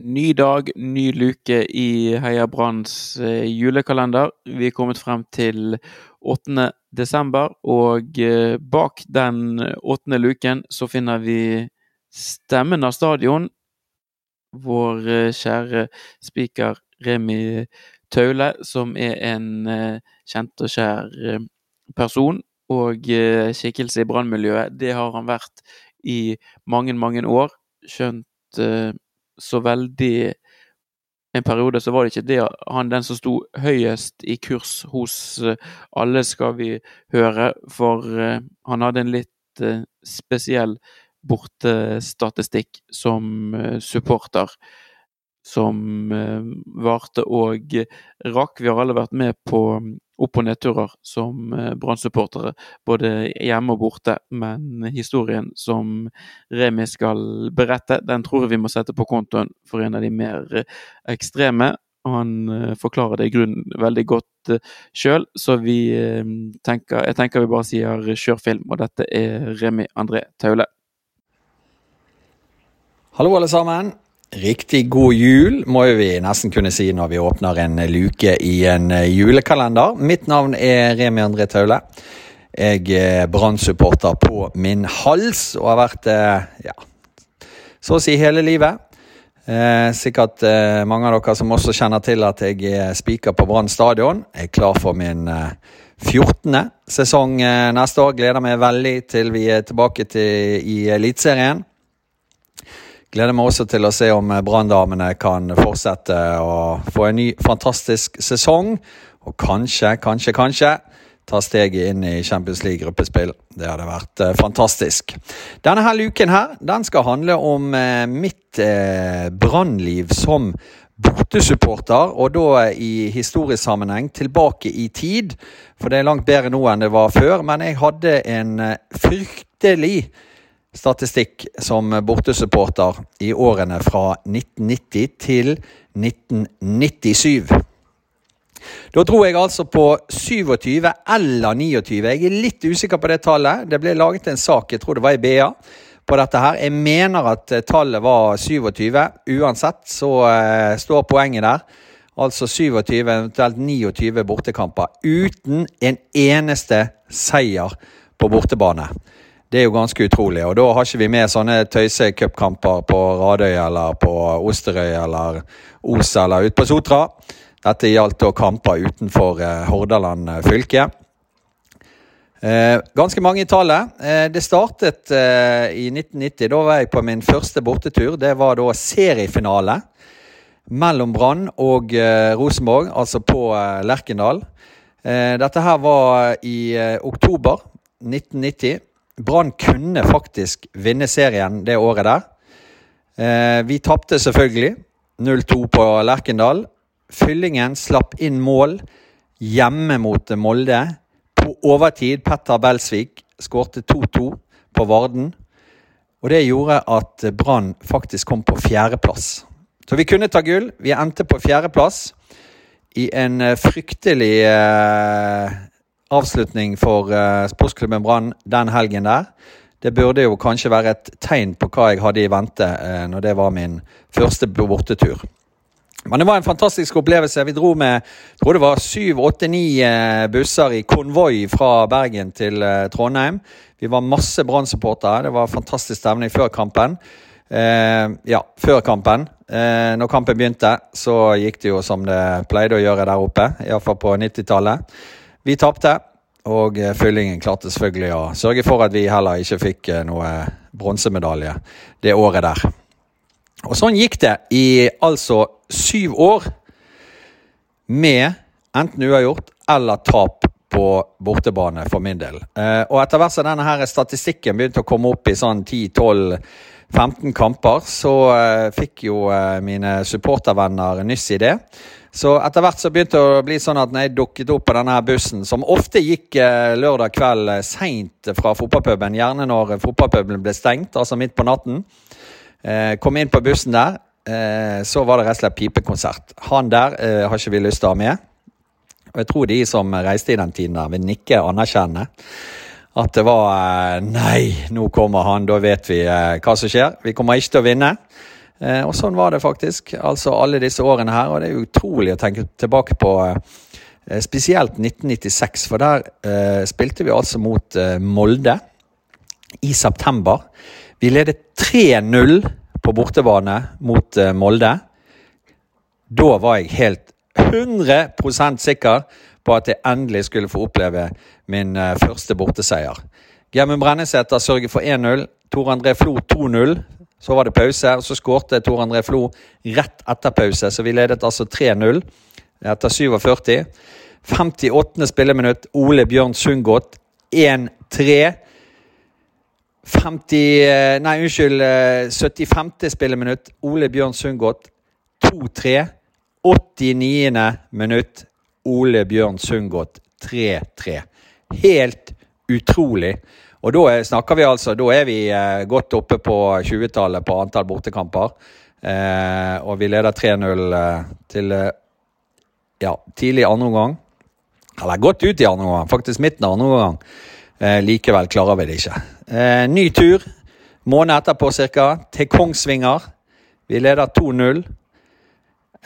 Ny dag, ny luke i Heia Branns eh, julekalender. Vi er kommet frem til 8. desember, og eh, bak den åttende luken så finner vi Stemmen av stadion. Vår eh, kjære spiker Remi Taule, som er en kjent og kjær person og skikkelse i brannmiljøet. Det har han vært i mange, mange år. Skjønt så veldig En periode så var det ikke det han den som sto høyest i kurs hos eh, alle, skal vi høre, for eh, han hadde en litt eh, spesiell bortestatistikk som supporter som varte og rakk. Vi har alle vært med på opp- og nedturer som Brann-supportere, både hjemme og borte. Men historien som Remi skal berette, den tror jeg vi må sette på kontoen for en av de mer eh, ekstreme. Han eh, forklarer det i grunnen veldig godt sjøl, så vi tenker, jeg tenker vi bare sier kjør film. Og dette er Remi André Taule. Hallo, alle sammen. Riktig god jul, må vi nesten kunne si når vi åpner en luke i en eh, julekalender. Mitt navn er Remi André Taule. Jeg er brann på min hals og har vært eh, ja, så å si hele livet. Eh, sikkert eh, mange av dere som også kjenner til at jeg er spiker på Brann stadion. Er klar for min eh, 14. sesong eh, neste år. Gleder meg veldig til vi er tilbake til, i Eliteserien. Gleder meg også til å se om Branndamene kan fortsette å få en ny fantastisk sesong. Og kanskje, kanskje, kanskje ta steget inn i Champions League-gruppespill. Det hadde vært eh, fantastisk. Denne her luken her, den skal handle om eh, mitt eh, brannliv som bortesupporter, og da i historisk sammenheng tilbake i tid. For det er langt bedre nå enn det var før. Men jeg hadde en eh, fryktelig statistikk som bortesupporter i årene fra 1990 til 1997. Da dro jeg altså på 27 eller 29. Jeg er litt usikker på det tallet. Det ble laget en sak, jeg tror det var i BA, på dette her. Jeg mener at tallet var 27. Uansett så uh, står poenget der. Altså 27, eventuelt 29 bortekamper uten en eneste seier på bortebane. Det er jo ganske utrolig. Og da har ikke vi med sånne tøysecupkamper på Radøy eller på Osterøy eller Os eller ute på Sotra. Dette gjaldt da kamper utenfor eh, Hordaland eh, fylke. Eh, ganske mange i tallet. Det startet i 1990. Da var jeg på min første bortetur. Det var da seriefinale mellom Brann og Rosenborg, altså på Lerkendal. dette her var i oktober 1990. Brann kunne faktisk vinne serien det året der. Eh, vi tapte selvfølgelig 0-2 på Lerkendal. Fyllingen slapp inn mål hjemme mot Molde. På overtid Petter Belsvik skårte 2-2 på Varden. Og det gjorde at Brann faktisk kom på fjerdeplass. Så vi kunne ta gull. Vi endte på fjerdeplass i en fryktelig eh, avslutning for uh, sportsklubben Brann den helgen der. Det burde jo kanskje være et tegn på hva jeg hadde i vente uh, når det var min første bortetur. Men det var en fantastisk opplevelse. Vi dro med jeg tror det var syv, åtte, ni uh, busser i konvoi fra Bergen til Trondheim. Vi var masse Brann-supportere. Det var fantastisk stemning før kampen. ja, før kampen. når kampen begynte, så gikk det jo som det pleide å gjøre der oppe. Iallfall på 90-tallet. Vi tapte, og eh, Fyllingen klarte selvfølgelig å sørge for at vi heller ikke fikk eh, noe bronsemedalje det året der. Og sånn gikk det i altså syv år med enten uavgjort eller tap på bortebane for min del. Eh, og etter hvert som denne her statistikken begynte å komme opp i sånn 10-12-15 kamper, så fikk jo mine supportervenner nyss i det. Så etter hvert så begynte det å bli sånn at når jeg dukket opp på denne bussen, som ofte gikk eh, lørdag kveld eh, seint fra fotballpuben, gjerne når fotballpuben ble stengt, altså midt på natten, eh, kom inn på bussen der, eh, så var det rett og slett pipekonsert. Han der eh, har ikke vi lyst til å ha med. Og jeg tror de som reiste i den tiden der, vil nikke anerkjennende. At det var eh, Nei, nå kommer han, da vet vi hva som skjer. Vi kommer ikke til å vinne. Eh, og sånn var det faktisk. Altså alle disse årene her. Og det er utrolig å tenke tilbake på. Eh, spesielt 1996, for der eh, spilte vi altså mot eh, Molde i september. Vi ledet 3-0 på bortebane mot eh, Molde. Da var jeg helt 100% sikker på at jeg endelig skulle få oppleve min eh, første borteseier. Gjermund Brennesæter sørger for 1-0. Tor André Flo 2-0. Så var det pause, og så skårte Tor André Flo rett etter pause. Så vi ledet altså 3-0 etter 47. 58. spilleminutt, Ole Bjørn Sundgodt 1-3. 50 eh, Nei, unnskyld. 75. Eh, spilleminutt, Ole Bjørn Sundgodt 2-3. 89. minutt, Ole Bjørn Sundgodt 3-3. Helt utrolig. Og da snakker vi altså Da er vi eh, godt oppe på 20-tallet på antall bortekamper. Eh, og vi leder 3-0 eh, til eh, ja, tidlig andre omgang. Eller godt ut i andre omgang, faktisk midten av andre omgang. Eh, likevel klarer vi det ikke. Eh, ny tur, måned etterpå ca., til Kongsvinger. Vi leder 2-0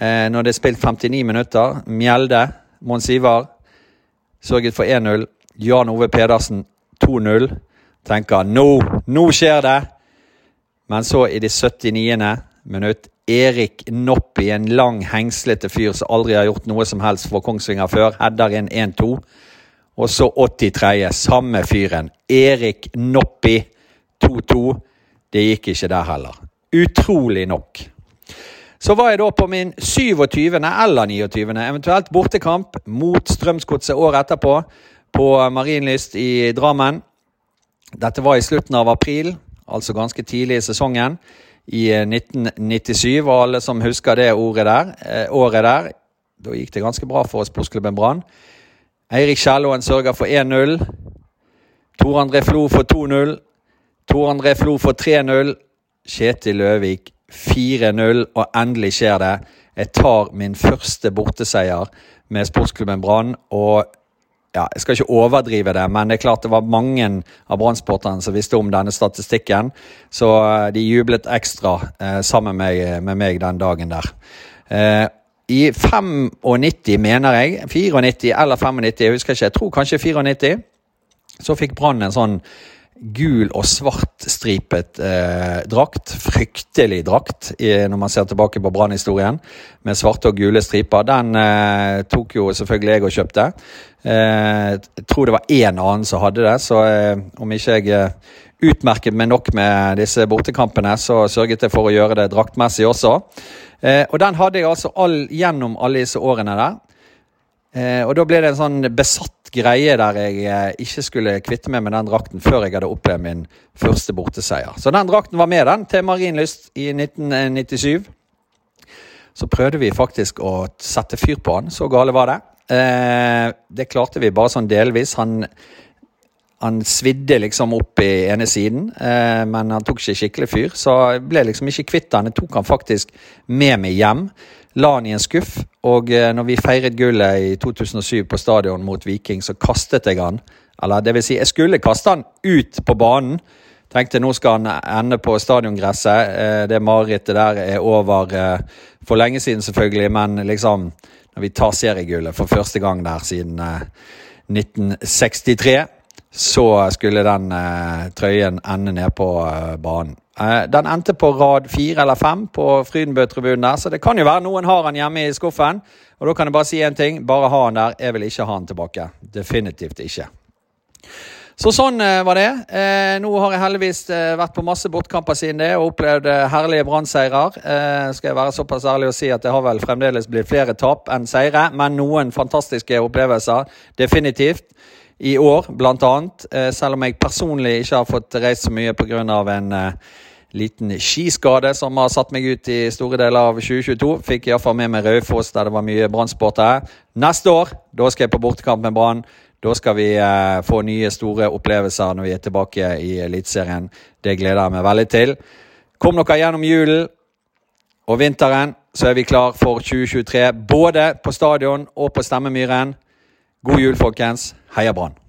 når det er spilt 59 minutter. Mjelde, Mons Ivar, sørget for 1-0. Jan Ove Pedersen 2-0. Tenker nå, nå skjer det! Men så i det 79. minutt Erik Noppi, en lang, hengslete fyr som aldri har gjort noe som helst for Kongsvinger før, header inn 1-2. Og så 83. samme fyren. Erik Noppi 2-2. Det gikk ikke der heller. Utrolig nok. Så var jeg da på min 27. eller 29. eventuelt bortekamp mot Strømsgodset året etterpå på Marienlyst i Drammen. Dette var i slutten av april, altså ganske tidlig i sesongen i 1997. Eh, og alle som husker det der, eh, året der, da gikk det ganske bra for sportsklubben Brann. Eirik Kjellåen sørger for 1-0. Tor André Flo for 2-0. Tor André Flo for 3-0. Kjetil Løvik 4-0, og endelig skjer det. Jeg tar min første borteseier med sportsklubben Brann. og ja, Jeg skal ikke overdrive det, men det er klart det var mange av brann som visste om denne statistikken. Så eh, de jublet ekstra eh, sammen med, med, meg den dagen der. Eh, I 95, mener jeg, 94 eller 95, jeg husker ikke, jeg tror kanskje 94, så fikk Brann en sånn gul og svartstripet eh, drakt. Fryktelig drakt når man ser tilbake på Brann-historien, med svarte og gule striper. Den eh, tok jo selvfølgelig jeg og kjøpte. Eh, jeg tror det var én annen som hadde det, så eh, om ikke jeg eh, utmerket meg nok med disse bortekampene, så sørget jeg for å gjøre det draktmessig også. Eh, og den hadde jeg altså all, gjennom alle disse årene der. og da ble det en sånn besatt greie der jeg eh, ikke skulle kvitte meg med den drakten før jeg hadde opplevd min første borteseier. Så den drakten var med den til Marienlyst i 1997. Så prøvde vi faktisk å sette fyr på han. Så gale var det. Eh, det klarte vi bare sånn delvis. Han, han svidde liksom opp i ene siden, eh, men han tok ikke skikkelig fyr. Så jeg ble liksom ikke kvitt han. Jeg tok han faktisk med meg hjem la han i en skuff. Og eh, når vi feiret gullet i 2007 på stadion mot Viking, så kastet jeg han. Eller det vil si, jeg skulle kaste han ut på banen. Tenkte nå skal han ende på stadiongresset. Eh, det marerittet der er over eh, for lenge siden, selvfølgelig. Men liksom, når vi tar seriegullet for første gang der siden 1963, så skulle den trøyen ende ned på banen. Eh, den endte på rad fire eller fem på Frydenbø-tribunen der, så det kan jo være noen har han hjemme i skuffen. Og da kan jeg bare si én ting. Bare ha han der. Jeg vil ikke ha han tilbake. Definitivt ikke. Så sånn eh, var det. Eh, nå har jeg heldigvis eh, vært på masse bortkamper siden det og opplevd eh, herlige Brann-seirer. Eh, skal jeg være såpass ærlig å si at det har vel fremdeles blitt flere tap enn seire, men noen fantastiske opplevelser. Definitivt. I år, blant annet. selv om jeg personlig ikke har fått reist så mye pga. en liten skiskade som har satt meg ut i store deler av 2022. Fikk iallfall med meg Raufoss, der det var mye Brann-sportere. Neste år da skal jeg på bortekamp med Brann. Da skal vi eh, få nye store opplevelser når vi er tilbake i Eliteserien. Det gleder jeg meg veldig til. Kom dere gjennom julen og vinteren, så er vi klar for 2023. Både på stadion og på Stemmemyren. God jul, folkens. Heia Brann!